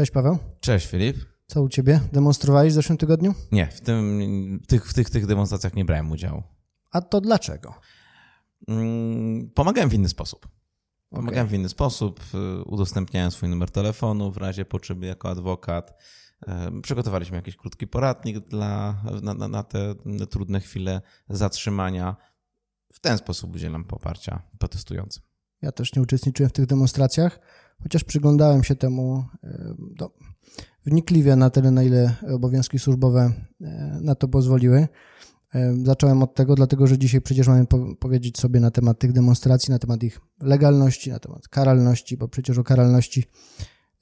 Cześć Paweł. Cześć Filip. Co u ciebie? Demonstrowałeś w zeszłym tygodniu? Nie, w, tym, tych, w, tych, tych demonstracjach nie brałem udziału. A to dlaczego? Mm, pomagałem w inny sposób. Pomagałem okay. w inny sposób, y, udostępniałem swój numer telefonu w razie potrzeby jako adwokat. Przygotowaliśmy jakiś krótki poradnik dla, na, na, na te trudne chwile zatrzymania. W ten sposób udzielam poparcia protestującym. Ja też nie uczestniczyłem w tych demonstracjach, chociaż przyglądałem się temu do, wnikliwie na tyle, na ile obowiązki służbowe e, na to pozwoliły. E, zacząłem od tego, dlatego że dzisiaj przecież mamy powiedzieć sobie na temat tych demonstracji, na temat ich legalności, na temat karalności, bo przecież o karalności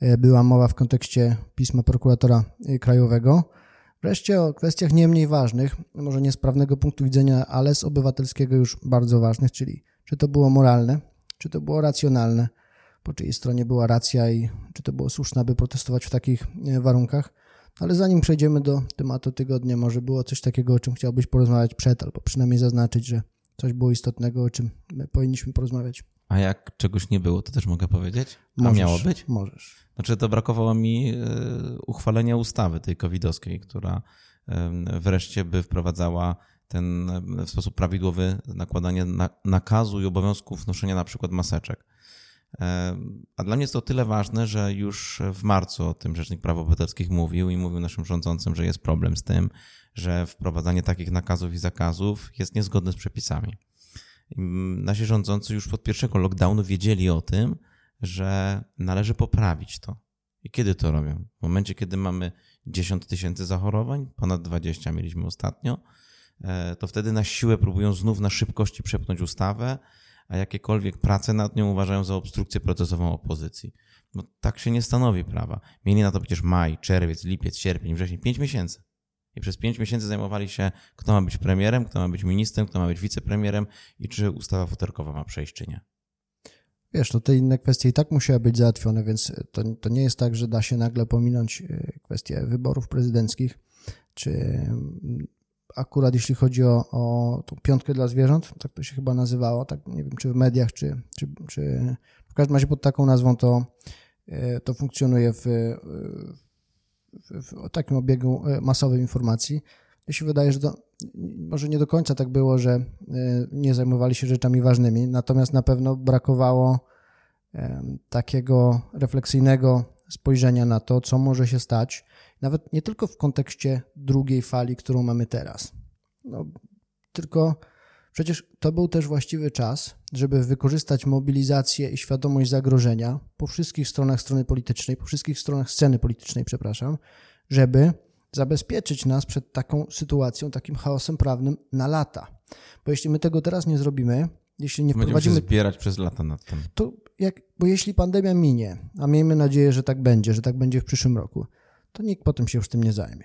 e, była mowa w kontekście pisma prokuratora krajowego. Wreszcie o kwestiach nie mniej ważnych, może nie z prawnego punktu widzenia, ale z obywatelskiego już bardzo ważnych, czyli czy to było moralne, czy to było racjonalne, po czyjej stronie była racja i czy to było słuszne, aby protestować w takich e, warunkach. Ale zanim przejdziemy do tematu tygodnia, może było coś takiego, o czym chciałbyś porozmawiać przed, albo przynajmniej zaznaczyć, że coś było istotnego, o czym my powinniśmy porozmawiać. A jak czegoś nie było, to też mogę powiedzieć? A możesz, miało być? Możesz. Znaczy, to brakowało mi e, uchwalenia ustawy tej covidowskiej, która wreszcie by wprowadzała ten w sposób prawidłowy nakładanie nakazu i obowiązków noszenia na przykład maseczek. A dla mnie jest to tyle ważne, że już w marcu o tym Rzecznik Praw Obywatelskich mówił i mówił naszym rządzącym, że jest problem z tym, że wprowadzanie takich nakazów i zakazów jest niezgodne z przepisami. Nasi rządzący już od pierwszego lockdownu wiedzieli o tym, że należy poprawić to. I kiedy to robią? W momencie, kiedy mamy 10 tysięcy zachorowań, ponad 20 mieliśmy ostatnio, e, to wtedy na siłę próbują znów na szybkości przepchnąć ustawę, a jakiekolwiek prace nad nią uważają za obstrukcję procesową opozycji. No tak się nie stanowi prawa. Mieli na to przecież maj, czerwiec, lipiec, sierpień, wrzesień, pięć miesięcy. I przez pięć miesięcy zajmowali się, kto ma być premierem, kto ma być ministrem, kto ma być wicepremierem i czy ustawa futerkowa ma przejść, czy nie. Wiesz, to te inne kwestie i tak musiały być załatwione, więc to, to nie jest tak, że da się nagle pominąć e, kwestie wyborów prezydenckich, czy akurat jeśli chodzi o, o tą piątkę dla zwierząt, tak to się chyba nazywało, tak nie wiem, czy w mediach, czy, czy, czy w każdym razie pod taką nazwą to, e, to funkcjonuje w, w, w takim obiegu e, masowym informacji. Mi się wydaje, że to może nie do końca tak było, że e, nie zajmowali się rzeczami ważnymi, natomiast na pewno brakowało takiego refleksyjnego spojrzenia na to, co może się stać, nawet nie tylko w kontekście drugiej fali, którą mamy teraz. No, tylko przecież to był też właściwy czas, żeby wykorzystać mobilizację i świadomość zagrożenia po wszystkich stronach strony politycznej, po wszystkich stronach sceny politycznej, przepraszam, żeby zabezpieczyć nas przed taką sytuacją, takim chaosem prawnym na lata. Bo jeśli my tego teraz nie zrobimy, jeśli nie wprowadzimy... Będziemy się zbierać przez lata nad tym. To jak, bo jeśli pandemia minie, a miejmy nadzieję, że tak będzie, że tak będzie w przyszłym roku, to nikt potem się już tym nie zajmie.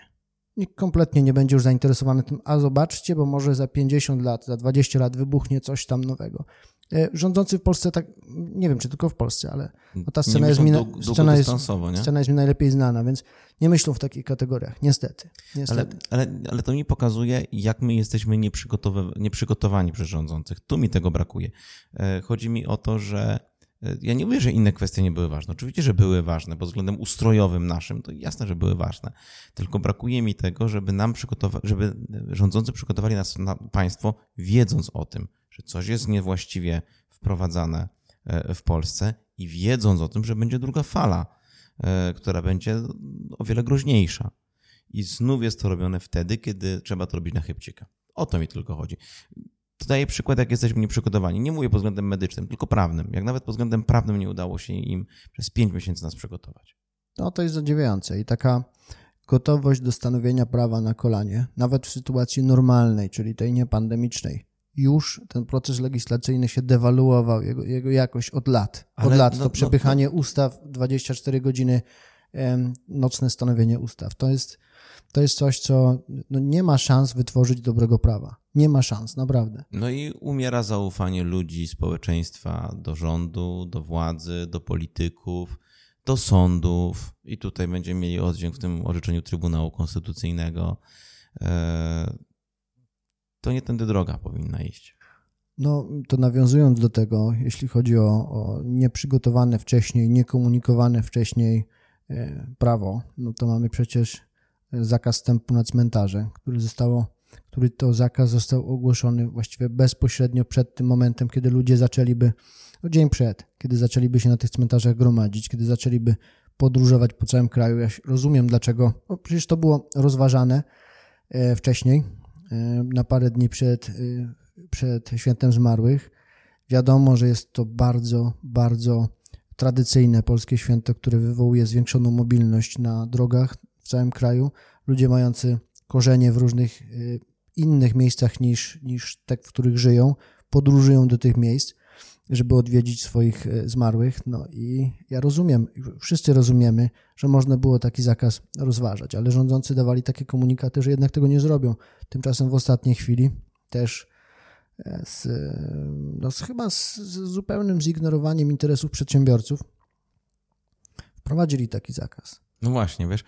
Nikt kompletnie nie będzie już zainteresowany tym, a zobaczcie, bo może za 50 lat, za 20 lat wybuchnie coś tam nowego. E, rządzący w Polsce, tak, nie wiem czy tylko w Polsce, ale no ta scena, jest mi, scena, jest, scena jest mi najlepiej znana, więc nie myślą w takich kategoriach, niestety. niestety. Ale, ale, ale to mi pokazuje, jak my jesteśmy nieprzygotowani przez rządzących. Tu mi tego brakuje. E, chodzi mi o to, że ja nie mówię, że inne kwestie nie były ważne. Oczywiście, że były ważne pod względem ustrojowym naszym, to jasne, że były ważne. Tylko brakuje mi tego, żeby nam przygotować, żeby rządzący przygotowali nas na państwo, wiedząc o tym, że coś jest niewłaściwie wprowadzane e, w Polsce i wiedząc o tym, że będzie druga fala, e, która będzie o wiele groźniejsza. I znów jest to robione wtedy, kiedy trzeba to robić na chybcika. O to mi tylko chodzi. To daje przykład, jak jesteśmy nieprzygotowani. Nie mówię pod względem medycznym, tylko prawnym. Jak nawet pod względem prawnym nie udało się im przez pięć miesięcy nas przygotować. No to jest zadziwiające i taka gotowość do stanowienia prawa na kolanie, nawet w sytuacji normalnej, czyli tej niepandemicznej, już ten proces legislacyjny się dewaluował, jego, jego jakość od lat. Od Ale, lat no, to przepychanie no, no. ustaw 24 godziny, nocne stanowienie ustaw. To jest to jest coś, co no, nie ma szans wytworzyć dobrego prawa. Nie ma szans, naprawdę. No i umiera zaufanie ludzi, społeczeństwa do rządu, do władzy, do polityków, do sądów. I tutaj będziemy mieli oddźwięk w tym orzeczeniu Trybunału Konstytucyjnego. E, to nie tędy droga powinna iść. No, to nawiązując do tego, jeśli chodzi o, o nieprzygotowane wcześniej, niekomunikowane wcześniej prawo, no to mamy przecież zakaz wstępu na cmentarze, który zostało, który to zakaz został ogłoszony właściwie bezpośrednio przed tym momentem, kiedy ludzie zaczęliby, no dzień przed, kiedy zaczęliby się na tych cmentarzach gromadzić, kiedy zaczęliby podróżować po całym kraju. Ja rozumiem dlaczego, no przecież to było rozważane wcześniej, na parę dni przed, przed świętem zmarłych. Wiadomo, że jest to bardzo, bardzo tradycyjne polskie święto, które wywołuje zwiększoną mobilność na drogach w całym kraju. Ludzie mający korzenie w różnych y, innych miejscach niż, niż te, w których żyją, podróżują do tych miejsc, żeby odwiedzić swoich y, zmarłych. No i ja rozumiem, wszyscy rozumiemy, że można było taki zakaz rozważać, ale rządzący dawali takie komunikaty, że jednak tego nie zrobią. Tymczasem w ostatniej chwili też z, no, chyba z, z zupełnym zignorowaniem interesów przedsiębiorców, wprowadzili taki zakaz. No właśnie, wiesz,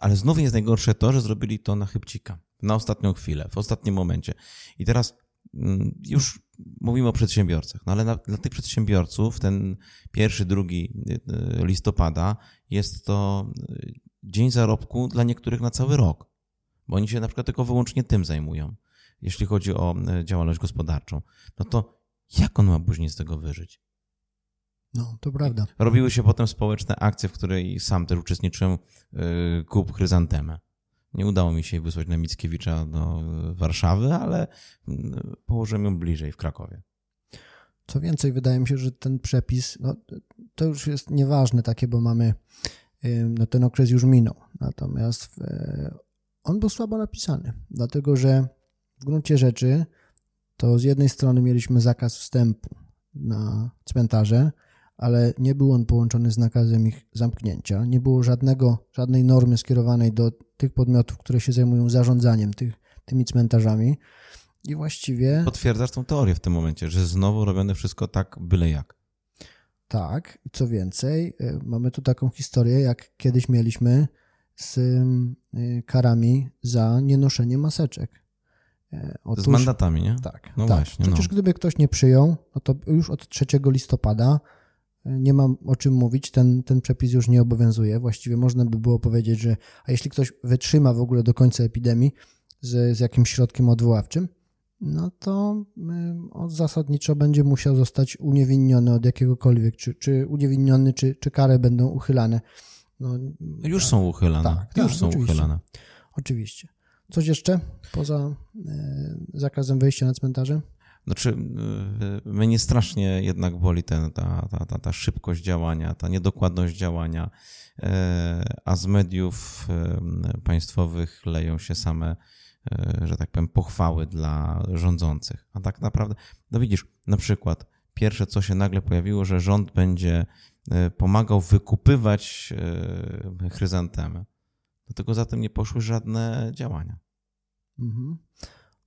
ale znów jest najgorsze to, że zrobili to na chybcika, na ostatnią chwilę, w ostatnim momencie. I teraz mm, już mówimy o przedsiębiorcach, no ale dla tych przedsiębiorców ten pierwszy, drugi y, listopada jest to y, dzień zarobku dla niektórych na cały rok, bo oni się na przykład tylko wyłącznie tym zajmują jeśli chodzi o działalność gospodarczą, no to jak on ma później z tego wyżyć? No, to prawda. Robiły się potem społeczne akcje, w której sam też uczestniczyłem, e, kup chryzantemę. Nie udało mi się wysłać na Mickiewicza do e, Warszawy, ale położyłem ją bliżej w Krakowie. Co więcej, wydaje mi się, że ten przepis, no, to już jest nieważne takie, bo mamy, no, ten okres już minął. Natomiast on był słabo napisany, dlatego że w gruncie rzeczy to z jednej strony mieliśmy zakaz wstępu na cmentarze, ale nie był on połączony z nakazem ich zamknięcia. Nie było żadnego, żadnej normy skierowanej do tych podmiotów, które się zajmują zarządzaniem tych, tymi cmentarzami. I właściwie. Potwierdzasz tą teorię w tym momencie, że znowu robione wszystko tak byle jak. Tak, co więcej, y, mamy tu taką historię, jak kiedyś mieliśmy z y, karami za nienoszenie maseczek. E, otóż, z mandatami, nie? Tak. No tak. właśnie. Przecież no. gdyby ktoś nie przyjął, no to już od 3 listopada nie mam o czym mówić, ten, ten przepis już nie obowiązuje. Właściwie można by było powiedzieć, że a jeśli ktoś wytrzyma w ogóle do końca epidemii z, z jakimś środkiem odwoławczym, no to y, zasadniczo będzie musiał zostać uniewinniony od jakiegokolwiek, czy, czy uniewinniony, czy, czy kary będą uchylane. No, już są uchylane. Tak, już tak, są oczywiście. uchylane. Oczywiście. Coś jeszcze poza e, zakazem wejścia na cmentarze? Znaczy, e, mnie strasznie jednak boli ten, ta, ta, ta, ta szybkość działania, ta niedokładność działania, e, a z mediów państwowych leją się same, że tak powiem, pochwały dla rządzących. A tak naprawdę, no widzisz, na przykład pierwsze, co się nagle pojawiło, że rząd będzie pomagał wykupywać chryzantemy. Dlatego za tym nie poszły żadne działania. Mhm.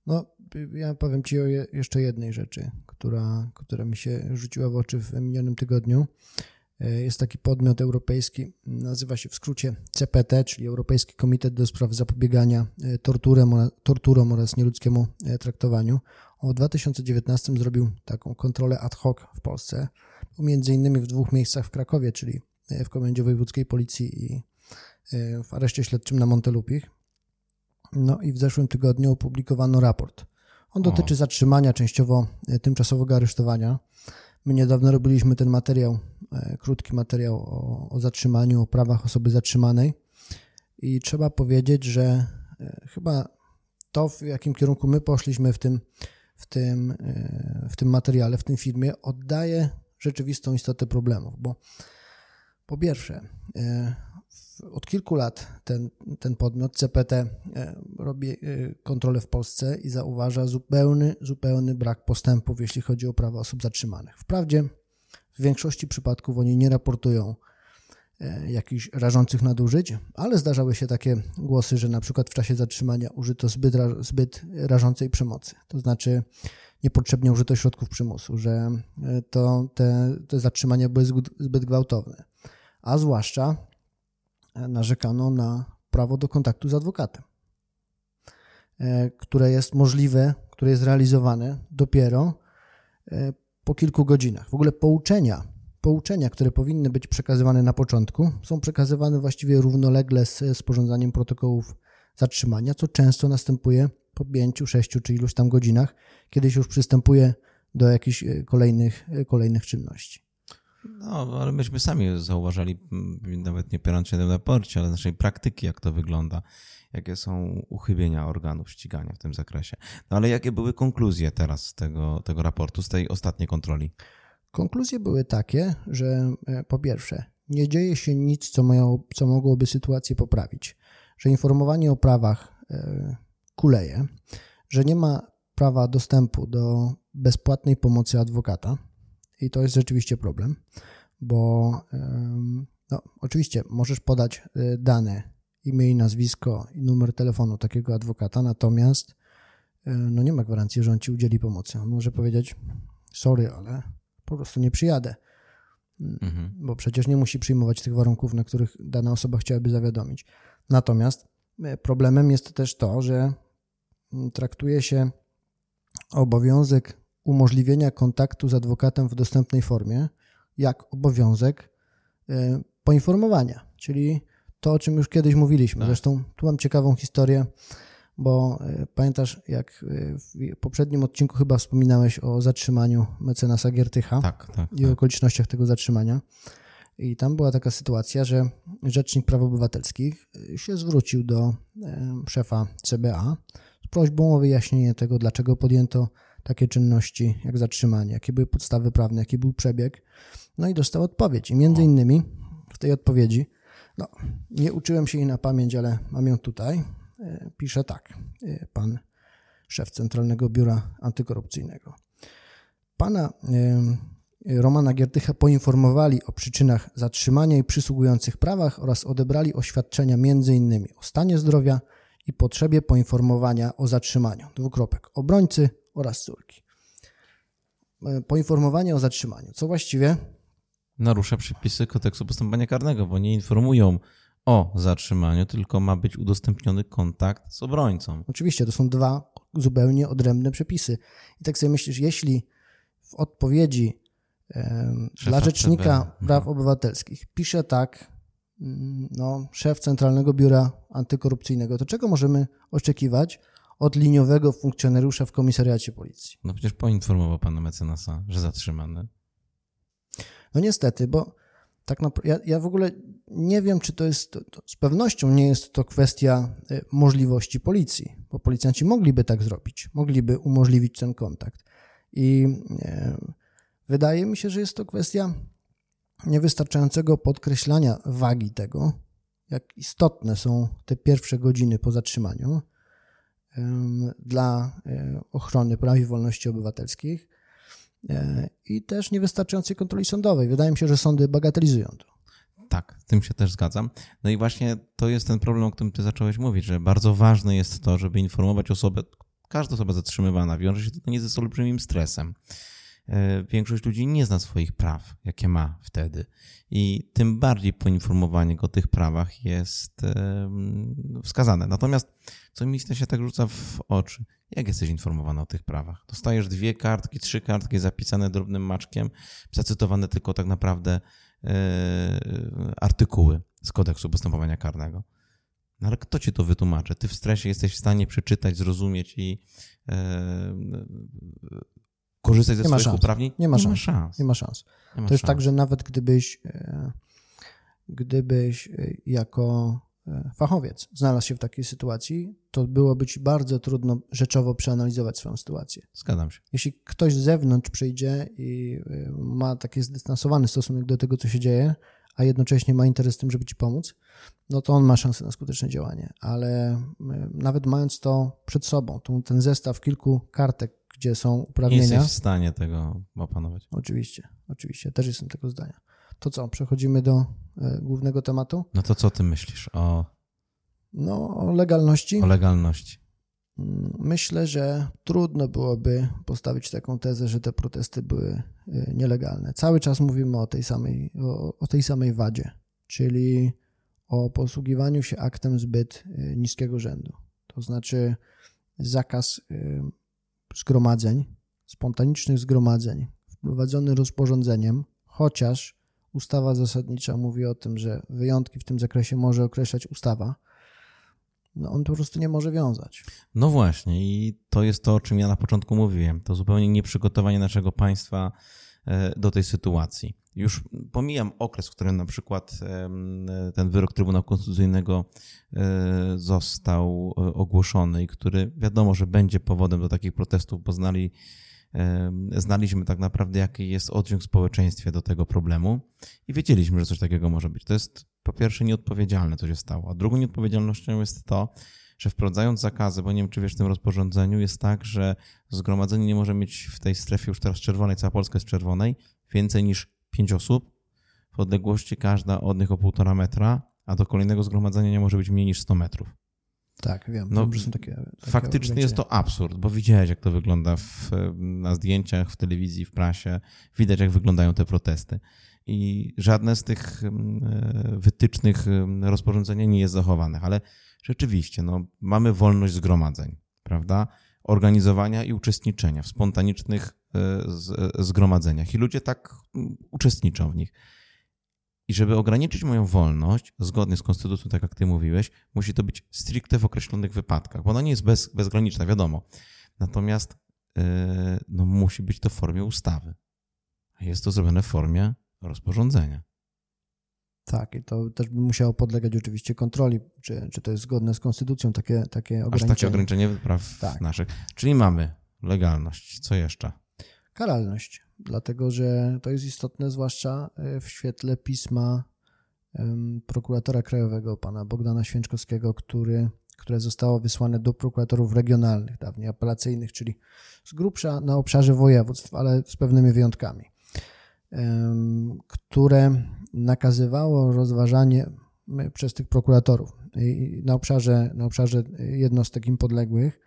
No, ja powiem Ci o je, jeszcze jednej rzeczy, która, która mi się rzuciła w oczy w minionym tygodniu. E, jest taki podmiot europejski, nazywa się w skrócie CPT, czyli Europejski Komitet do Spraw Zapobiegania e, torturem, torturom oraz nieludzkiemu e, traktowaniu. On w 2019 zrobił taką kontrolę ad hoc w Polsce, między innymi w dwóch miejscach w Krakowie, czyli w Komendzie Wojewódzkiej Policji i w areszcie śledczym na Montelupich. No i w zeszłym tygodniu opublikowano raport. On dotyczy zatrzymania, częściowo e, tymczasowego aresztowania. My niedawno robiliśmy ten materiał, e, krótki materiał o, o zatrzymaniu, o prawach osoby zatrzymanej. I trzeba powiedzieć, że e, chyba to, w jakim kierunku my poszliśmy w tym, w tym, w tym materiale, w tym filmie, oddaje rzeczywistą istotę problemów, bo po pierwsze, od kilku lat ten, ten podmiot CPT e, robi e, kontrolę w Polsce i zauważa zupełny, zupełny brak postępów, jeśli chodzi o prawa osób zatrzymanych. Wprawdzie w większości przypadków oni nie raportują e, jakichś rażących nadużyć, ale zdarzały się takie głosy, że na przykład w czasie zatrzymania użyto zbyt, zbyt rażącej przemocy, to znaczy niepotrzebnie użyto środków przymusu, że to, te, te zatrzymania były zbyt gwałtowne, a zwłaszcza narzekano na prawo do kontaktu z adwokatem, e, które jest możliwe, które jest realizowane dopiero e, po kilku godzinach. W ogóle pouczenia, pouczenia, które powinny być przekazywane na początku, są przekazywane właściwie równolegle z sporządzaniem protokołów zatrzymania, co często następuje po pięciu, sześciu czy iluś tam godzinach, kiedy się już przystępuje do jakichś e, kolejnych, kolejnych czynności. No, ale myśmy sami zauważali, nawet nie opierając się na raporcie, ale naszej praktyki, jak to wygląda, jakie są uchybienia organów ścigania w tym zakresie. No ale jakie były konkluzje teraz z tego, tego raportu, z tej ostatniej kontroli? Konkluzje były takie, że e, po pierwsze, nie dzieje się nic, co, mają, co mogłoby sytuację poprawić, że informowanie o prawach kuleje, że nie ma prawa dostępu do bezpłatnej pomocy adwokata i to jest rzeczywiście problem, bo no, oczywiście możesz podać e, dane, imię i nazwisko i numer telefonu takiego adwokata, natomiast e, no nie ma gwarancji, że on ci udzieli pomocy. On może powiedzieć, sorry, ale po prostu nie przyjadę, mhm. bo przecież nie musi przyjmować tych warunków, na których dana osoba chciałaby zawiadomić. Natomiast e, problemem jest też to, że traktuje się obowiązek umożliwienia kontaktu z adwokatem w dostępnej formie jak obowiązek e, poinformowania, czyli to, o czym już kiedyś mówiliśmy. Tak. Zresztą tu mam ciekawą historię, bo e, pamiętasz, jak e, w poprzednim odcinku chyba wspominałeś o zatrzymaniu mecenasa Giertycha tak, tak, i tak. okolicznościach tego zatrzymania. I tam była taka sytuacja, że Rzecznik Praw Obywatelskich się zwrócił do szefa CBA z prośbą o wyjaśnienie tego, dlaczego podjęto takie czynności jak zatrzymanie, jakie były podstawy prawne, jaki był przebieg. No i dostał odpowiedź. I między innymi w tej odpowiedzi, no nie uczyłem się jej na pamięć, ale mam ją tutaj, e, pisze tak, e, pan szef Centralnego Biura Antykorupcyjnego. Pana e, Romana Giertycha poinformowali o przyczynach zatrzymania i przysługujących prawach oraz odebrali oświadczenia m.in. o stanie zdrowia i potrzebie poinformowania o zatrzymaniu. Dwukropek. Obrońcy oraz córki. E, poinformowanie o zatrzymaniu, co właściwie narusza przepisy kodeksu postępowania karnego, bo nie informują o zatrzymaniu, tylko ma być udostępniony kontakt z obrońcą. Oczywiście, to są dwa zupełnie odrębne przepisy. I tak sobie myślisz, jeśli w odpowiedzi dla Rzecznika CB. Praw mhm. Obywatelskich pisze tak mm, no, szef Centralnego Biura Antykorupcyjnego, to czego możemy oczekiwać od liniowego funkcjonariusza w komisariacie policji. No przecież poinformował pana mecenasa, że zatrzymany. No niestety, bo tak naprawdę ja, ja w ogóle nie wiem, czy to jest, to, to, z pewnością nie jest to kwestia y, możliwości policji, bo policjanci mogliby tak zrobić, mogliby umożliwić ten kontakt. I e, wydaje mi się, że jest to kwestia niewystarczającego podkreślania wagi tego, jak istotne są te pierwsze godziny po zatrzymaniu dla e, ochrony praw i wolności obywatelskich e, i też niewystarczającej kontroli sądowej. Wydaje mi się, że sądy bagatelizują to. Tak, z tym się też zgadzam. No i właśnie to jest ten problem, o którym ty zacząłeś mówić, że bardzo ważne jest to, żeby informować osobę, każda osoba zatrzymywana wiąże się to nie ze olbrzymim stresem. E, większość ludzi nie zna swoich praw, jakie ma wtedy. I tym bardziej poinformowanie go o tych prawach jest wskazane. Natomiast co mi się tak rzuca w oczy, jak jesteś informowany o tych prawach? Dostajesz dwie kartki, trzy kartki zapisane drobnym maczkiem, zacytowane tylko tak naprawdę e, artykuły z kodeksu postępowania karnego. No ale kto ci to wytłumaczy? Ty w stresie jesteś w stanie przeczytać, zrozumieć i e, korzystać ze nie swoich uprawnień? Nie ma, nie ma szans. Nie ma szans. Nie ma to jest tak, że nawet gdybyś, e, gdybyś e, jako e, fachowiec znalazł się w takiej sytuacji, to byłoby ci bardzo trudno rzeczowo przeanalizować swoją sytuację. Zgadzam się. Jeśli ktoś z zewnątrz przyjdzie i ma taki zdystansowany stosunek do tego, co się dzieje, a jednocześnie ma interes w tym, żeby ci pomóc, no to on ma szansę na skuteczne działanie. Ale nawet mając to przed sobą, ten zestaw kilku kartek, gdzie są uprawnienia. Nie jesteś w stanie tego opanować. Oczywiście, oczywiście, też jestem tego zdania. To co, przechodzimy do e, głównego tematu? No to co ty myślisz o... No, o legalności? O legalności. Mm, myślę, że trudno byłoby postawić taką tezę, że te protesty były e, nielegalne. Cały czas mówimy o tej samej, o, o tej samej wadzie, czyli o posługiwaniu się aktem zbyt e, niskiego rzędu. To znaczy zakaz zgromadzeń, spontanicznych zgromadzeń, wprowadzony rozporządzeniem, chociaż ustawa zasadnicza mówi o tym, że wyjątki w tym zakresie może określać ustawa, no on po prostu nie może wiązać. No właśnie, i to jest to, o czym ja na początku mówiłem. To zupełnie nieprzygotowanie naszego państwa do tej sytuacji. Już pomijam okres, w którym na przykład ten wyrok Trybunału Konstytucyjnego e, został e, ogłoszony i który wiadomo, że będzie powodem do takich protestów, bo znali, znaliśmy tak naprawdę, jaki jest oddźwięk w społeczeństwie do tego problemu i wiedzieliśmy, że coś takiego może być. To jest po pierwsze nieodpowiedzialne, co się stało, a drugą nieodpowiedzialnością jest to, że wprowadzając zakazy, bo nie wiem, czy wiesz, w tym rozporządzeniu jest tak, że zgromadzenie nie może mieć w tej strefie już teraz czerwonej, cała Polska jest czerwonej, więcej niż pięć osób, w odległości każda od nich o półtora metra, a do kolejnego zgromadzenia nie może być mniej niż 100 metrów. Tak, wiem. No, takie, takie faktycznie jest to absurd, bo widziałeś, jak to wygląda w, na zdjęciach, w telewizji, w prasie. Widać, jak wyglądają te protesty. I żadne z tych mm, e, wytycznych mm, rozporządzenia nie jest zachowanych, ale rzeczywiście, no, mamy wolność zgromadzeń, prawda? Organizowania i uczestniczenia w spontanicznych e, zgromadzeniach. I ludzie tak mm, uczestniczą w nich. I żeby ograniczyć moją wolność, zgodnie z konstytucją, tak jak ty mówiłeś, musi to być stricte w określonych wypadkach, bo ona nie jest bez, bezgraniczna, wiadomo. Natomiast no, musi być to w formie ustawy. Jest to zrobione w formie rozporządzenia. Tak, i to też by musiało podlegać oczywiście kontroli, czy, czy to jest zgodne z konstytucją, takie, takie ograniczenie. Aż takie ograniczenie praw tak. naszych. Czyli mamy legalność. Co jeszcze? Karalność dlatego że to jest istotne, zwłaszcza e, w świetle pisma prokuratora krajowego, pana Bogdana Święczkowskiego, który, które zostało wysłane do prokuratorów regionalnych, dawniej apelacyjnych, czyli z grubsza na obszarze województw, ale z pewnymi wyjątkami, które nakazywało rozważanie przez tych prokuratorów na obszarze, na obszarze jednostek im podległych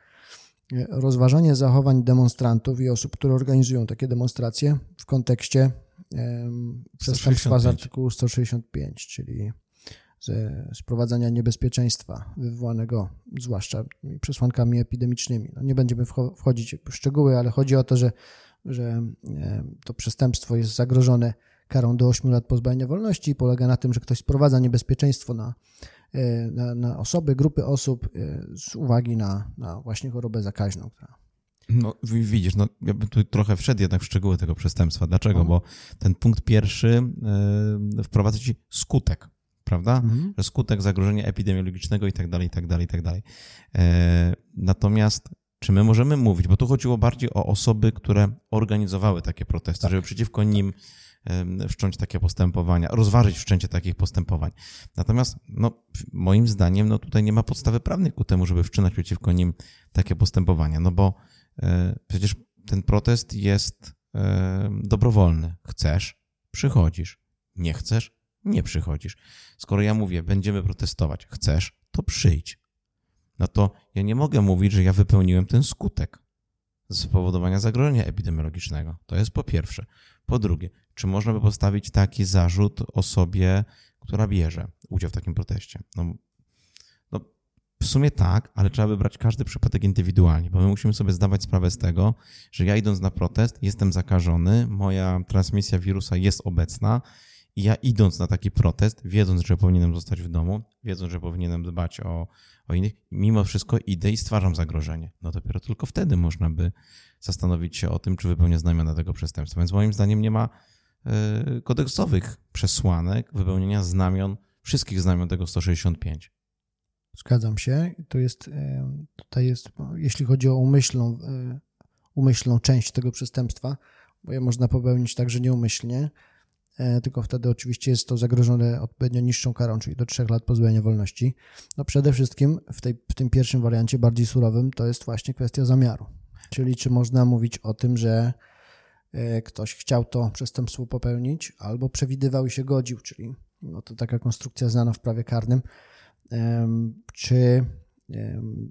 rozważanie zachowań demonstrantów i osób, które organizują takie demonstracje w kontekście przestępstwa z artykułu 165, czyli ze sprowadzania niebezpieczeństwa wywołanego zwłaszcza przesłankami epidemicznymi. No nie będziemy wchodzić w szczegóły, ale chodzi o to, że, że to przestępstwo jest zagrożone karą do 8 lat pozbawienia wolności i polega na tym, że ktoś sprowadza niebezpieczeństwo na E, na, na osoby, grupy osób e, z uwagi na, na właśnie chorobę zakaźną. No widzisz, no, ja bym tu trochę wszedł jednak w szczegóły tego przestępstwa. Dlaczego? Bo ten punkt pierwszy y, wprowadza ci skutek, prawda? Mhm. Że skutek zagrożenia epidemiologicznego i tak dalej, i tak dalej, i tak dalej. Natomiast czy my możemy mówić, bo tu chodziło bardziej o osoby, które organizowały takie protesty, tak. żeby przeciwko nim wszcząć takie postępowania, rozważyć wszczęcie takich postępowań. Natomiast no, moim zdaniem no, tutaj nie ma podstawy prawnej ku temu, żeby wszczynać przeciwko nim takie postępowania, no bo e, przecież ten protest jest e, dobrowolny. Chcesz, przychodzisz. Nie chcesz, nie przychodzisz. Skoro ja mówię, będziemy protestować, chcesz, to przyjdź. No to ja nie mogę mówić, że ja wypełniłem ten skutek spowodowania zagrożenia epidemiologicznego. To jest po pierwsze. Po drugie, czy można by postawić taki zarzut osobie, która bierze udział w takim proteście? No, no, w sumie tak, ale trzeba by brać każdy przypadek indywidualnie, bo my musimy sobie zdawać sprawę z tego, że ja idąc na protest jestem zakażony, moja transmisja wirusa jest obecna i ja idąc na taki protest, wiedząc, że powinienem zostać w domu, wiedząc, że powinienem dbać o, o innych, mimo wszystko idę i stwarzam zagrożenie. No dopiero tylko wtedy można by zastanowić się o tym, czy wypełnia znamiona tego przestępstwa. Więc moim zdaniem nie ma e, kodeksowych przesłanek wypełnienia znamion, wszystkich znamion tego 165. Zgadzam się. To jest, e, tutaj jest, jeśli chodzi o umyślną, e, umyślną część tego przestępstwa, bo je można popełnić także nieumyślnie, tylko wtedy oczywiście jest to zagrożone odpowiednio niższą karą, czyli do 3 lat pozbawienia wolności. No przede wszystkim w, tej, w tym pierwszym wariancie, bardziej surowym, to jest właśnie kwestia zamiaru. Czyli czy można mówić o tym, że e, ktoś chciał to przestępstwo popełnić albo przewidywał i się godził, czyli no to taka konstrukcja znana w prawie karnym. Czy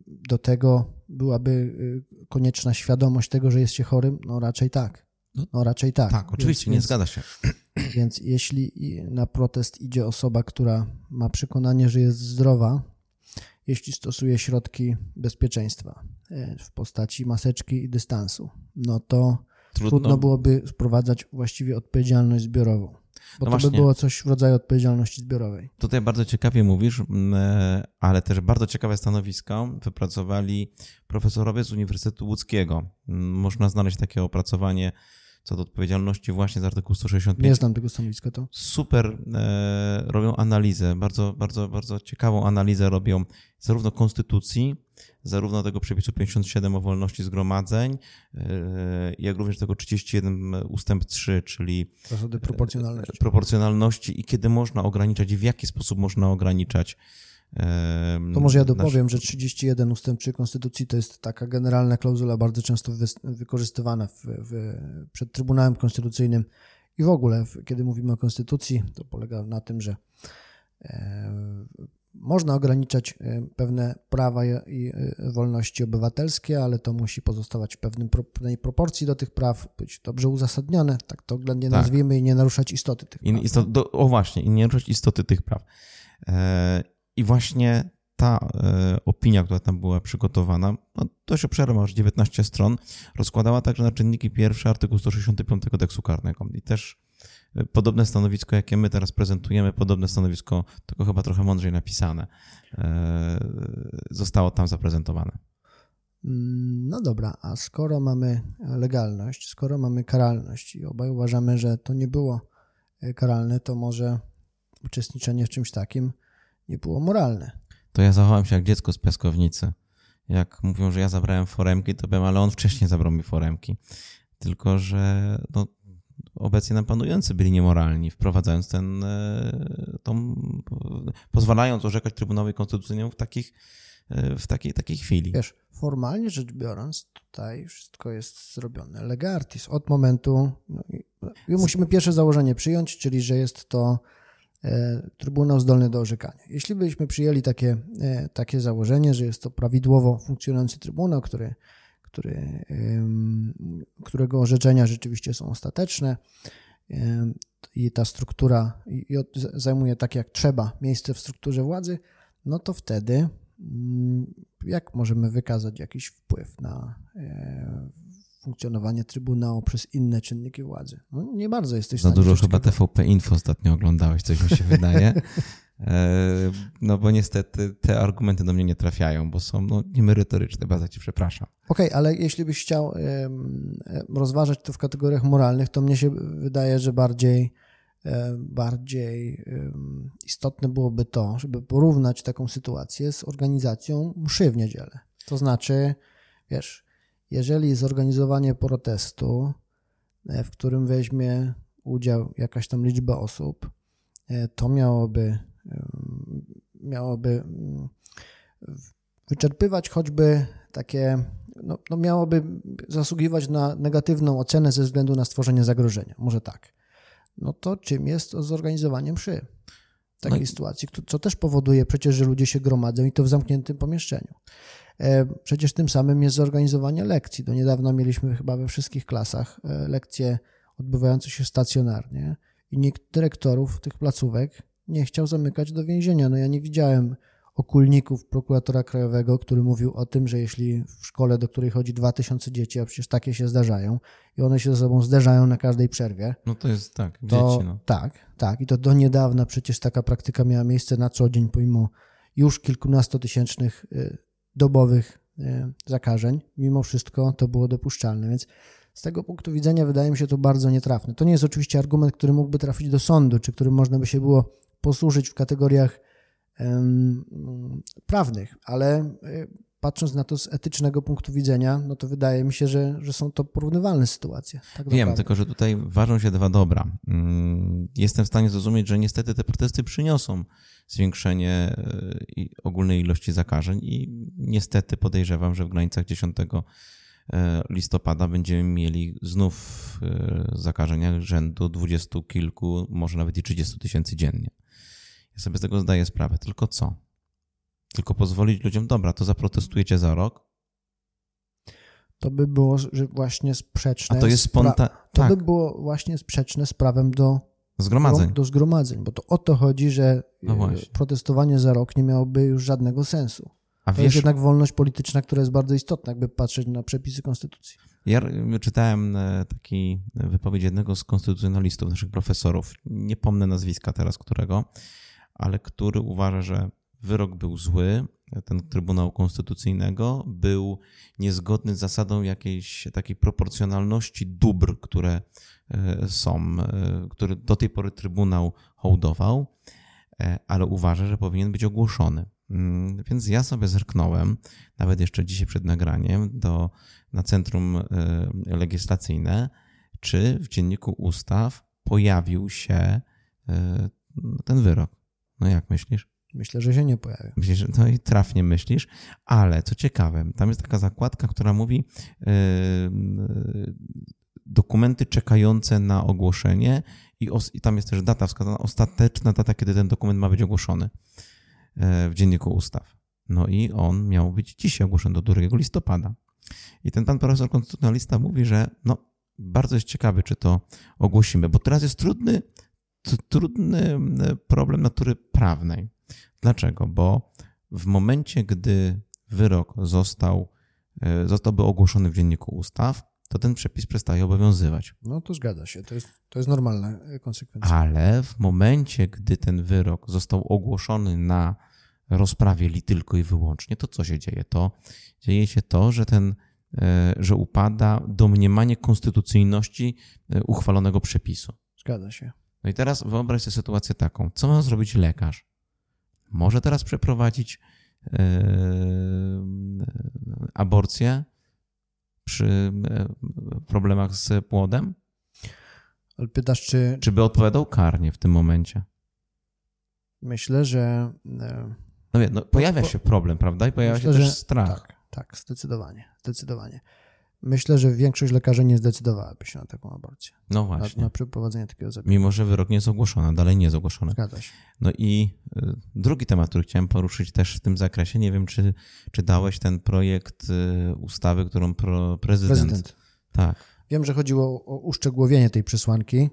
do tego byłaby y, konieczna świadomość tego, że jest się chorym? No raczej tak. No, no raczej tak. Tak, oczywiście, więc, nie zgadza się. Więc jeśli na protest idzie osoba, która ma przekonanie, że jest zdrowa, jeśli stosuje środki bezpieczeństwa e, w postaci maseczki i dystansu, no to trudno, trudno byłoby wprowadzać właściwie odpowiedzialność zbiorową. Bo no to właśnie. by było coś w rodzaju odpowiedzialności zbiorowej. Tutaj bardzo ciekawie mówisz, e, ale też bardzo ciekawe stanowisko wypracowali profesorowie z Uniwersytetu Łódzkiego. Można znaleźć takie opracowanie co do odpowiedzialności właśnie z artykułu 165. Nie znam tego stanowiska to. Super e, robią analizę, bardzo, bardzo, bardzo ciekawą analizę robią zarówno konstytucji, zarówno tego przepisu 57 o wolności zgromadzeń, e, jak również tego 31 ustęp 3, czyli zasady proporcjonalności. proporcjonalności i kiedy można ograniczać i w jaki sposób można ograniczać to może ja dopowiem, nasz... że 31 ustęp 3 Konstytucji to jest taka generalna klauzula bardzo często wy, wykorzystywana w, w, przed Trybunałem Konstytucyjnym i w ogóle, kiedy mówimy o Konstytucji, to polega na tym, że e, można ograniczać e, pewne prawa i e, wolności obywatelskie, ale to musi pozostawać w pewnym, pewnej proporcji do tych praw, być dobrze uzasadnione, tak to oględnie tak. nazwijmy, i nie naruszać istoty tych praw. Istot, do, o właśnie, i nie naruszać istoty tych praw. I właśnie ta e, opinia, która tam była przygotowana, no dość obszerna, aż 19 stron, rozkładała także na czynniki pierwsze artykuł 165 kodeksu karnego. I też e, podobne stanowisko, jakie my teraz prezentujemy, podobne stanowisko, tylko chyba trochę mądrzej napisane, e, zostało tam zaprezentowane. Mm, no dobra, a skoro mamy legalność, skoro mamy karalność i obaj uważamy, że to nie było karalne, to może uczestniczenie w czymś takim nie było moralne. To ja zachowałem się jak dziecko z piaskownicy. Jak mówią, że ja zabrałem foremki, to bym, ale on wcześniej zabrał mi foremki. Tylko, że no, obecnie nam panujący byli niemoralni, wprowadzając ten, e, tą, pozwalając orzekać Trybunałowi Konstytucyjnemu w takich e, w takiej, takiej chwili. Wiesz, formalnie rzecz biorąc, tutaj wszystko jest zrobione legartis. Od momentu, no, musimy pierwsze założenie przyjąć, czyli że jest to Trybunał zdolny do orzekania. Jeśli byśmy przyjęli takie, e, takie założenie, że jest to prawidłowo funkcjonujący Trybunał, który, który, którego orzeczenia rzeczywiście są ostateczne i ta struktura zajmuje tak jak trzeba miejsce w strukturze władzy, no to wtedy mm, jak możemy wykazać jakiś wpływ na e, funkcjonowanie Trybunału przez inne czynniki władzy. No, nie bardzo jesteś Za dużo chyba TVP Info ostatnio oglądałeś, coś mi się wydaje. E, no bo niestety te argumenty do mnie nie trafiają, bo są no, niemerytoryczne, bardzo ci przepraszam. Okej, okay, ale jeśli byś chciał rozważać to w kategoriach moralnych, to mnie się wydaje, że bardziej, e, bardziej istotne byłoby to, żeby porównać taką sytuację z organizacją mszy w niedzielę. To znaczy, wiesz, jeżeli zorganizowanie protestu, e, w którym weźmie udział jakaś tam liczba osób, e, to miałoby, miałoby mm, wyczerpywać choćby takie, no, no miałoby zasługiwać na negatywną ocenę ze względu na stworzenie zagrożenia. Może tak. No to czym jest zorganizowanie mszy? takiej no sytuacji, co też powoduje przecież, że ludzie się gromadzą i to w zamkniętym pomieszczeniu. E, przecież tym samym jest zorganizowanie lekcji. Do niedawna mieliśmy chyba we wszystkich klasach e, lekcje odbywające się stacjonarnie i nikt dyrektorów tych placówek nie chciał zamykać do więzienia. No ja nie widziałem okulników prokuratora krajowego, który mówił o tym, że jeśli w szkole, do której chodzi 2000 dzieci, a przecież takie się zdarzają i one się ze sobą zderzają na każdej przerwie. No to jest tak, to, dzieci. No. Tak, tak. I to do niedawna przecież taka praktyka miała miejsce na co dzień, pomimo już kilkunastotysięcznych y, dobowych y, zakażeń. Mimo wszystko to było dopuszczalne, więc z tego punktu widzenia wydaje mi się to bardzo nietrafne. To nie jest oczywiście argument, który mógłby trafić do sądu, czy którym można by się było posłużyć w kategoriach prawnych, ale y, patrząc na to z etycznego punktu widzenia, no to wydaje mi się, że, że są to porównywalne sytuacje. Tak Wiem, tylko że tutaj ważą się dwa dobra. Mm, jestem w stanie zrozumieć, że niestety te protesty przyniosą zwiększenie y, ogólnej ilości zakażeń i niestety podejrzewam, że w granicach 10 y, listopada będziemy mieli znów zakażenia rzędu dwudziestu kilku, może nawet i 30 tysięcy dziennie. Ja sobie z tego zdaję sprawę. Tylko co? Tylko pozwolić ludziom, dobra, to zaprotestujecie za rok? To by było właśnie sprzeczne. A to jest spontan... To tak. by było właśnie sprzeczne z prawem do zgromadzeń. Do zgromadzeń, bo to o to chodzi, że no protestowanie za rok nie miałoby już żadnego sensu. A to wiesz, jest jednak wolność polityczna, która jest bardzo istotna, jakby patrzeć na przepisy konstytucji. Ja czytałem e, taki wypowiedź jednego z konstytucjonalistów, naszych profesorów, nie pomnę nazwiska teraz którego, ale który uważa, że wyrok był zły, ten Trybunału Konstytucyjnego był niezgodny z zasadą jakiejś takiej proporcjonalności dóbr, które e, są, e, które do tej pory Trybunał hołdował, ale uważa, że powinien być ogłoszony. Mm, więc ja sobie zerknąłem, nawet jeszcze dzisiaj przed nagraniem, do, na Centrum e, Legislacyjne, czy w dzienniku ustaw pojawił się e, ten wyrok. No jak myślisz? Myślę, że się nie pojawił. Myślisz, no i trafnie myślisz, ale co ciekawe, tam jest taka zakładka, która mówi yy, dokumenty czekające na ogłoszenie i, os, i tam jest też data wskazana, ostateczna data, kiedy ten dokument ma być ogłoszony. E, w Dzienniku Ustaw. No i on miał być dzisiaj ogłoszony do 2 listopada. I ten pan profesor konstytucjonalista mówi, że no, bardzo jest ciekawy, czy to ogłosimy, bo teraz jest trudny, trudny problem natury prawnej. Dlaczego? Bo w momencie, gdy wyrok został, e, zostałby ogłoszony w Dzienniku Ustaw, to ten przepis przestaje obowiązywać. No to zgadza się, to jest, to jest normalna konsekwencja. Ale w momencie, gdy ten wyrok został ogłoszony na rozprawie li tylko i wyłącznie, to co się dzieje? To dzieje się to, że ten, e, że upada domniemanie konstytucyjności e, uchwalonego przepisu. Zgadza się. No i teraz wyobraź sobie sytuację taką. Co ma zrobić lekarz? Może teraz przeprowadzić yy, aborcję przy problemach z płodem? Ale pytasz, czy. Czy by odpowiadał karnie w tym momencie? Myślę, że. No, wie, no pojawia się problem, prawda? I pojawia Myślę, się też strach. Tak, tak, zdecydowanie, zdecydowanie. Myślę, że większość lekarzy nie zdecydowałaby się na taką aborcję. No właśnie. Na, na przeprowadzenie takiego zabiegu. Mimo, że wyrok nie jest ogłoszony, dalej nie jest ogłoszony. Zgadza się. No i y, drugi temat, który chciałem poruszyć też w tym zakresie, nie wiem, czy, czy dałeś ten projekt y, ustawy, którą pro, prezydent... Prezydent. Tak. Wiem, że chodziło o uszczegółowienie tej przesłanki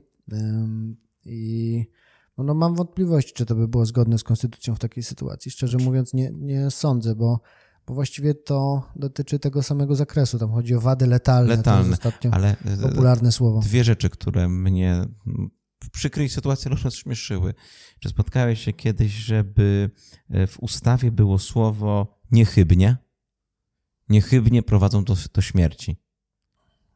i no, no mam wątpliwości, czy to by było zgodne z konstytucją w takiej sytuacji. Szczerze mówiąc, nie, nie sądzę, bo, bo właściwie to dotyczy tego samego zakresu. Tam chodzi o wady letalne. Letalne, to jest ostatnio ale e, popularne słowo. Dwie rzeczy, które mnie w przykrej sytuacji rozśmieszyły. Czy spotkałeś się kiedyś, żeby e, w ustawie było słowo niechybnie? Niechybnie prowadzą do, do śmierci.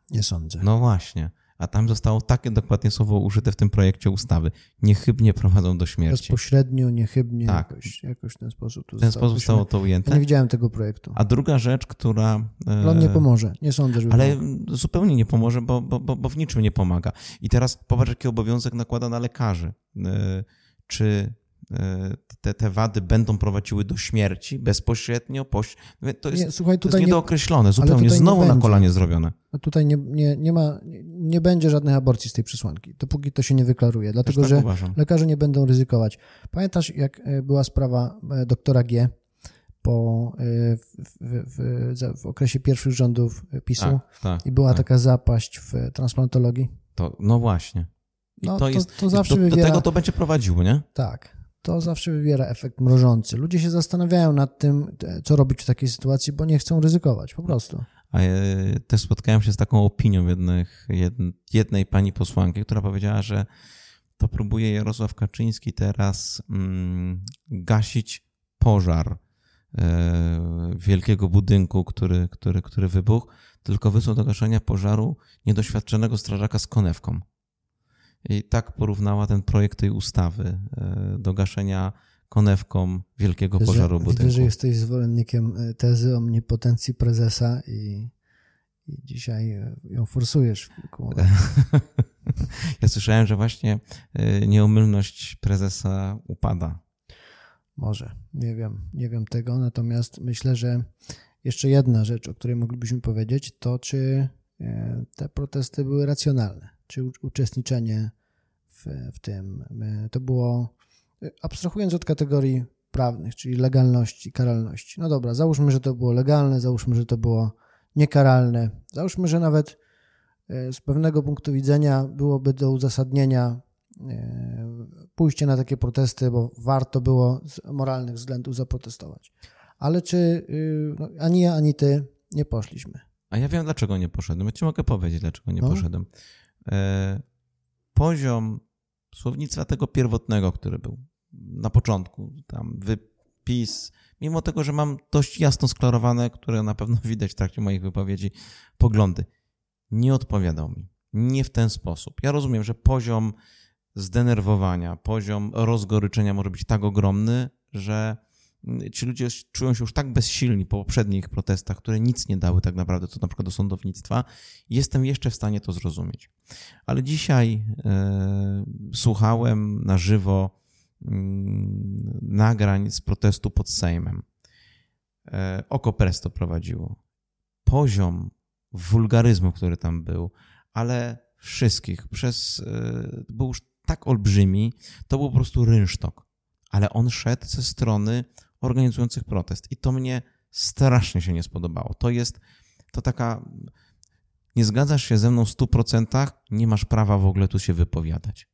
Nie sądzę. No właśnie a tam zostało takie dokładnie słowo użyte w tym projekcie ustawy. Niechybnie prowadzą do śmierci. Bezpośrednio, niechybnie, tak. jakoś, jakoś w ten sposób. W ten sposób zostało to ujęte. Ja nie widziałem tego projektu. A druga rzecz, która... Ale on nie pomoże, nie sądzę, że. Ale zupełnie nie pomoże, bo, bo, bo, bo w niczym nie pomaga. I teraz popatrz, jaki obowiązek nakłada na lekarzy. E, czy te, te wady będą prowadziły do śmierci bezpośrednio. Poś... To jest, nie, słuchaj, tutaj to jest niedookreślone, zupełnie znowu na kolanie zrobione. No tutaj nie, nie, nie ma, nie będzie żadnych aborcji z tej przesłanki, dopóki to się nie wyklaruje, dlatego tak że uważam. lekarze nie będą ryzykować. Pamiętasz, jak e, była sprawa e, doktora G po, e, w, w, w, w okresie pierwszych rządów PiSu tak, tak, i była tak. taka zapaść w transplantologii? To, no właśnie. I no, to, to, jest, to zawsze do, do tego to będzie prowadziło, nie? Tak to zawsze wywiera efekt mrożący. Ludzie się zastanawiają nad tym, co robić w takiej sytuacji, bo nie chcą ryzykować, po prostu. A ja też spotkałem się z taką opinią jednych, jednej pani posłanki, która powiedziała, że to próbuje Jarosław Kaczyński teraz mm, gasić pożar e, wielkiego budynku, który, który, który wybuchł, tylko wysłał do gaszenia pożaru niedoświadczonego strażaka z konewką. I tak porównała ten projekt tej ustawy e, do gaszenia konewką wielkiego pożaru budynku. Widzę, że jesteś zwolennikiem e, tezy omnipotencji prezesa i, i dzisiaj e, ją forsujesz Ja słyszałem, że właśnie nieomylność prezesa upada. Może, nie wiem, nie wiem tego, natomiast myślę, że jeszcze jedna rzecz, o której moglibyśmy powiedzieć, to czy te protesty były racjonalne czy uczestniczenie w, w tym. To było, abstrahując od kategorii prawnych, czyli legalności, karalności. No dobra, załóżmy, że to było legalne, załóżmy, że to było niekaralne, załóżmy, że nawet e, z pewnego punktu widzenia byłoby do uzasadnienia e, pójście na takie protesty, bo warto było z moralnych względów zaprotestować. Ale czy y, no, ani ja, ani ty nie poszliśmy? A ja wiem, dlaczego nie poszedłem. Ja ci mogę powiedzieć, dlaczego nie no. poszedłem. E, poziom słownictwa tego pierwotnego, który był na początku, tam wypis, mimo tego, że mam dość jasno sklarowane, które na pewno widać w trakcie moich wypowiedzi, poglądy, nie odpowiadał mi. Nie w ten sposób. Ja rozumiem, że poziom zdenerwowania, poziom rozgoryczenia może być tak ogromny, że ci ludzie czują się już tak bezsilni po poprzednich protestach, które nic nie dały tak naprawdę, co na przykład do sądownictwa, jestem jeszcze w stanie to zrozumieć. Ale dzisiaj e, słuchałem na żywo mm, nagrań z protestu pod Sejmem. E, Oko Presto prowadziło. Poziom wulgaryzmu, który tam był, ale wszystkich przez, e, był już tak olbrzymi, to był po prostu rynsztok. Ale on szedł ze strony organizujących protest. I to mnie strasznie się nie spodobało. To jest to taka. Nie zgadzasz się ze mną w 100%, nie masz prawa w ogóle tu się wypowiadać.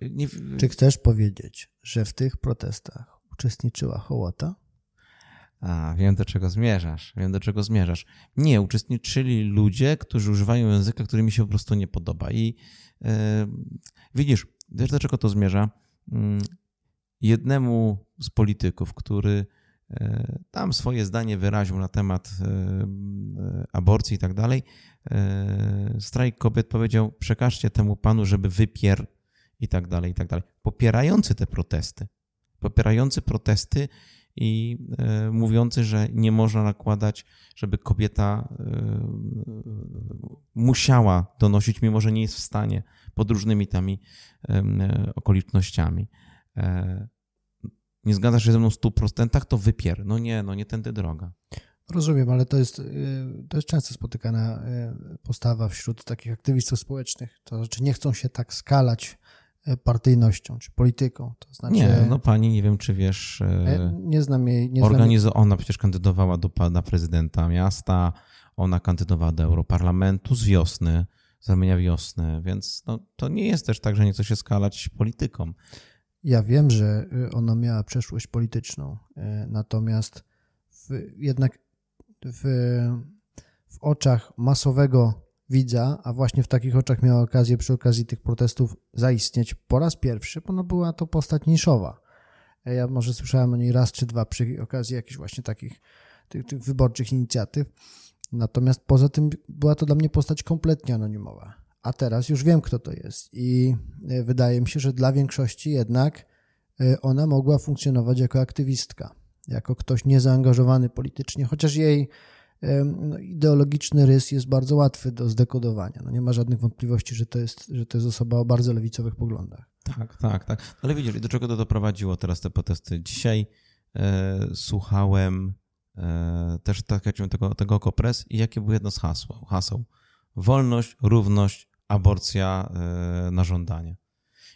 Nie... Czy chcesz powiedzieć, że w tych protestach uczestniczyła hołota? A, wiem do czego zmierzasz. Wiem do czego zmierzasz. Nie, uczestniczyli ludzie, którzy używają języka, który mi się po prostu nie podoba. I yy, widzisz, wiesz do czego to zmierza? Jednemu z polityków, który e, tam swoje zdanie wyraził na temat e, e, aborcji i tak dalej, strajk kobiet powiedział: przekażcie temu panu, żeby wypier i tak dalej, i tak dalej. Popierający te protesty, popierający protesty i mówiący, że nie można nakładać, żeby kobieta musiała donosić, mimo że nie jest w stanie, pod różnymi tami okolicznościami nie zgadzasz się ze mną w 100%, to wypier. No nie, no nie tędy droga. Rozumiem, ale to jest, y, to jest często spotykana y, postawa wśród takich aktywistów społecznych. To znaczy nie chcą się tak skalać y, partyjnością czy polityką. To znaczy, nie, no pani, nie wiem czy wiesz. Nie znam jej. Nie organizo- znam jej. Ona przecież kandydowała do na prezydenta miasta, ona kandydowała do Europarlamentu z wiosny, z ramienia wiosny, więc no, to nie jest też tak, że nie chce się skalać polityką. Ja wiem, że y, ona miała przeszłość polityczną, y, natomiast w, jednak w, w oczach masowego widza, a właśnie w takich oczach miała okazję przy okazji tych protestów zaistnieć po raz pierwszy, bo no była to postać niszowa. Ja może słyszałem o niej raz czy dwa przy okazji jakichś właśnie takich tych, tych wyborczych inicjatyw. Natomiast poza tym była to dla mnie postać kompletnie anonimowa a teraz już wiem, kto to jest. I e, wydaje mi się, że dla większości jednak e, ona mogła funkcjonować jako aktywistka, jako ktoś niezaangażowany politycznie, chociaż jej no, ideologiczny rys jest bardzo łatwy do zdekodowania. No, nie ma żadnych wątpliwości, że to, jest, że to jest osoba o bardzo lewicowych poglądach. Tak, tak, tak. Ale widzisz, do czego to doprowadziło teraz te protesty? Dzisiaj e, słuchałem e, też tak, tego, tego Kopres i jakie było jedno z haseł? haseł? Wolność, równość, aborcja e, na żądanie.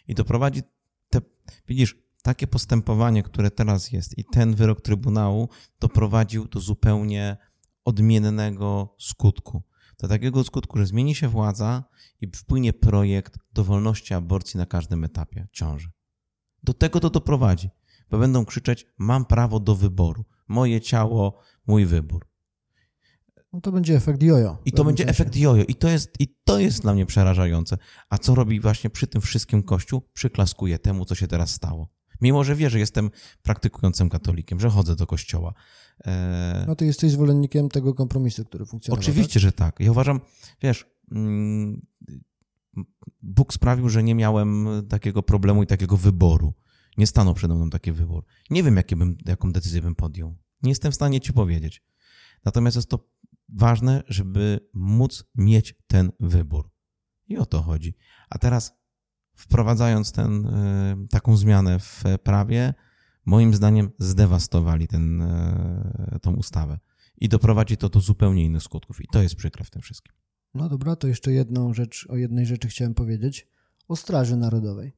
I doprowadzi te, widzisz, takie postępowanie, które teraz jest i ten wyrok Trybunału doprowadził do zupełnie odmiennego skutku. Do takiego skutku, że zmieni się władza i wpłynie projekt do wolności aborcji na każdym etapie ciąży. Do tego to doprowadzi, bo będą krzyczeć: Mam prawo do wyboru, moje ciało, mój wybór. No to będzie efekt jojo. I to będzie efekt jojo. I to, jest, I to jest dla mnie przerażające. A co robi właśnie przy tym wszystkim Kościół? Przyklaskuje temu, co się teraz stało. Mimo, że wie, że jestem praktykującym katolikiem, że chodzę do kościoła. E... No ty jesteś zwolennikiem tego kompromisu, który funkcjonuje. Oczywiście, tak? że tak. Ja uważam, wiesz, mm, Bóg sprawił, że nie miałem takiego problemu i takiego wyboru. Nie stanął przede mną taki wybór. Nie wiem, bym, jaką decyzję bym podjął. Nie jestem w stanie ci powiedzieć. Natomiast jest to ważne, żeby móc mieć ten wybór. I o to chodzi. A teraz, wprowadzając ten, e, taką zmianę w prawie, moim zdaniem zdewastowali ten, e, tą ustawę. I doprowadzi to do zupełnie innych skutków. I to jest przykre w tym wszystkim. No dobra, to jeszcze jedną rzecz, o jednej rzeczy chciałem powiedzieć. O Straży Narodowej.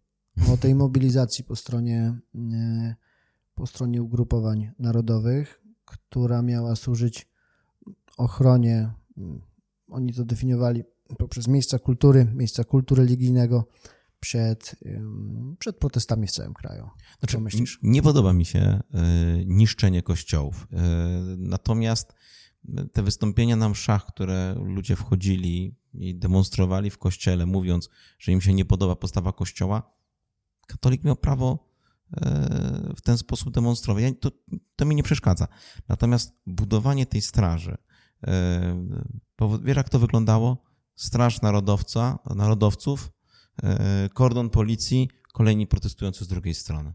O tej mobilizacji po stronie, e, po stronie ugrupowań narodowych, która miała służyć ochronie, mm, oni to definiowali poprzez miejsca kultury, miejsca kultu religijnego, przed, przed protestami w całym kraju. Znaczy, Co myślisz? Nie podoba mi się niszczenie kościołów. Natomiast te wystąpienia na mszach, które ludzie wchodzili i demonstrowali w kościele, mówiąc, że im się nie podoba postawa kościoła, katolik miał prawo e, w ten sposób demonstrować. To, to mi nie przeszkadza. Natomiast budowanie tej straży, e, wiesz jak to wyglądało? Straż narodowca, narodowców, e, kordon policji, kolejni protestujący z drugiej strony.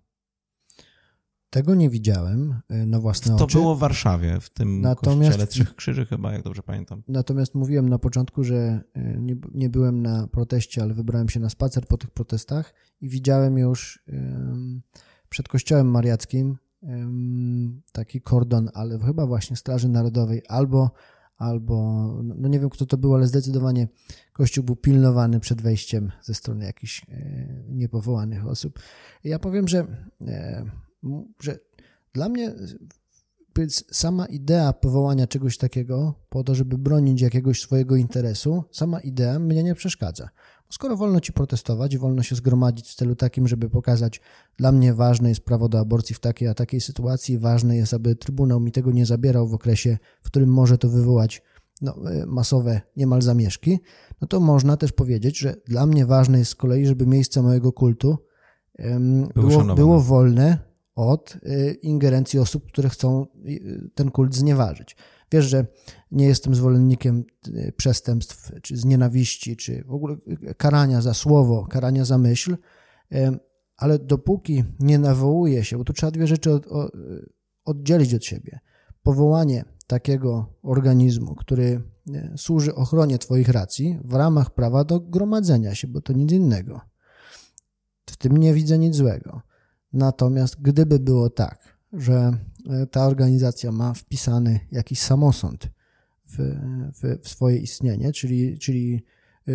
Tego nie widziałem e, na własne to oczy. To było w Warszawie, w tym natomiast, kościele Trzech Krzyży chyba, jak dobrze pamiętam. Natomiast mówiłem na początku, że e, nie, nie byłem na proteście, ale wybrałem się na spacer po tych protestach i widziałem już um, przed kościołem mariackim um, taki kordon, ale chyba właśnie Straży Narodowej albo albo, no nie wiem kto to był, ale zdecydowanie kościół był pilnowany przed wejściem ze strony jakichś e, niepowołanych osób. Ja powiem, że że dla mnie sama idea powołania czegoś takiego po to, żeby bronić jakiegoś swojego interesu, sama idea mnie nie przeszkadza. Skoro wolno ci protestować, wolno się zgromadzić w celu takim, żeby pokazać, dla mnie ważne jest prawo do aborcji w takiej a takiej sytuacji, ważne jest, aby Trybunał mi tego nie zabierał w okresie, w którym może to wywołać no, e, masowe niemal zamieszki, no to można też powiedzieć, że dla mnie ważne jest z kolei, żeby miejsce mojego kultu um, było, było wolne od y, ingerencji osób, które chcą y, ten kult znieważyć. Wiesz, że nie jestem zwolennikiem y, przestępstw, czy z nienawiści, czy w ogóle karania za słowo, karania za myśl, ale dopóki nie nawołuje się, bo tu trzeba dwie rzeczy od, oddzielić od siebie. Powołanie takiego organizmu, który służy ochronie Twoich racji w ramach prawa do gromadzenia się, bo to nic innego. W tym nie widzę nic złego. Natomiast gdyby było tak, że e, ta organizacja ma wpisany jakiś samosąd w, w, w swoje istnienie, czyli, czyli e,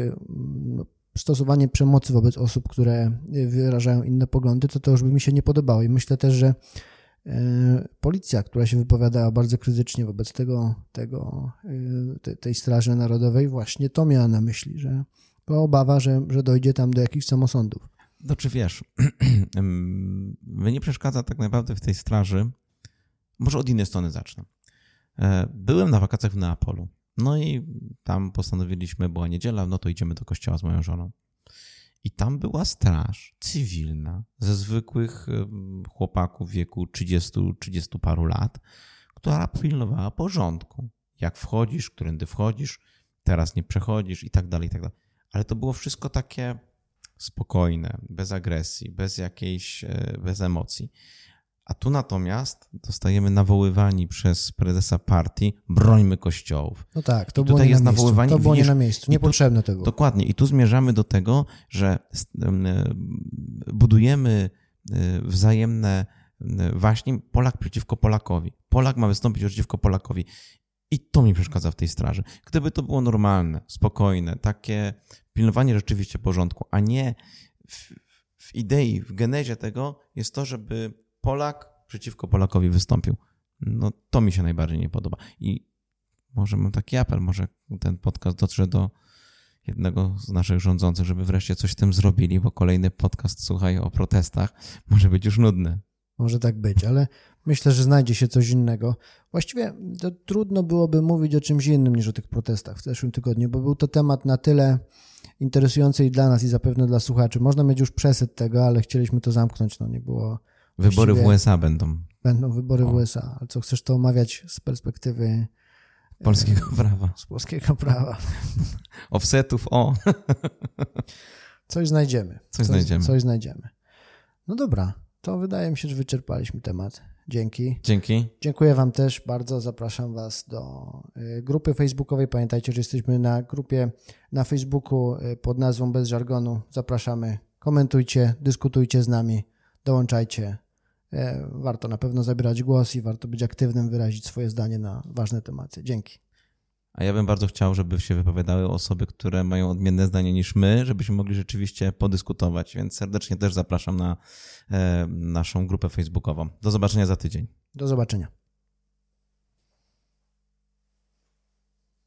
no, stosowanie przemocy wobec osób, które wyrażają inne poglądy, to to już by mi się nie podobało. I myślę też, że e, policja, która się wypowiadała bardzo krytycznie wobec tego, tego tej Straży Narodowej, właśnie to miała na myśli, że była obawa, że, że dojdzie tam do jakichś samosądów. No czy wiesz, mnie nie przeszkadza tak naprawdę w tej straży, może od innej strony zacznę. E, byłem na wakacjach w Neapolu, no i tam postanowiliśmy, była niedziela, no to idziemy do kościoła z moją żoną. I tam była straż cywilna ze zwykłych chłopaków w wieku 30-30 paru lat, która pilnowała porządku. Jak wchodzisz, którędy wchodzisz, teraz nie przechodzisz i tak dalej, i tak dalej. Ale to było wszystko takie spokojne, bez agresji, bez jakiejś, e, bez emocji. A tu natomiast dostajemy nawoływani przez prezesa partii, brońmy kościołów. No tak, to I było nie jest na miejscu. To było widzisz, nie na miejscu, niepotrzebne było. Dokładnie. I tu zmierzamy do tego, że e, budujemy e, wzajemne właśnie Polak przeciwko Polakowi. Polak ma wystąpić przeciwko Polakowi. I to mi przeszkadza w tej straży. Gdyby to było normalne, spokojne, takie pilnowanie rzeczywiście porządku, a nie w, w idei, w genezie tego jest to, żeby Polak przeciwko Polakowi wystąpił. No to mi się najbardziej nie podoba. I może mam taki apel, może ten podcast dotrze do jednego z naszych rządzących, żeby wreszcie coś z tym zrobili, bo kolejny podcast, słuchaj, o protestach może być już nudny. Może tak być, ale myślę, że znajdzie się coś innego. Właściwie to trudno byłoby mówić o czymś innym niż o tych protestach w zeszłym tygodniu, bo był to temat na tyle interesujący i dla nas, i zapewne dla słuchaczy. Można mieć już przesyt tego, ale chcieliśmy to zamknąć. No nie było. Wybory w USA będą. Będą wybory o. w USA. Ale co chcesz to omawiać z perspektywy polskiego e, prawa? Z polskiego prawa. Offsetów, o. coś znajdziemy. Coś, coś znajdziemy. Coś znajdziemy. No dobra, to wydaje mi się, że wyczerpaliśmy temat. Dzięki. Dzięki. Dziękuję Wam też bardzo. Zapraszam Was do y, grupy facebookowej. Pamiętajcie, że jesteśmy na grupie na Facebooku y, pod nazwą Bez Żargonu. Zapraszamy. Komentujcie, dyskutujcie z nami, dołączajcie. Y, warto na pewno zabierać głos i warto być aktywnym, wyrazić swoje zdanie na ważne tematy. Dzięki. A ja bym bardzo chciał, żeby się wypowiadały osoby, które mają odmienne zdanie niż my, żebyśmy mogli rzeczywiście podyskutować. Więc serdecznie też zapraszam na e, naszą grupę facebookową. Do zobaczenia za tydzień. Do zobaczenia.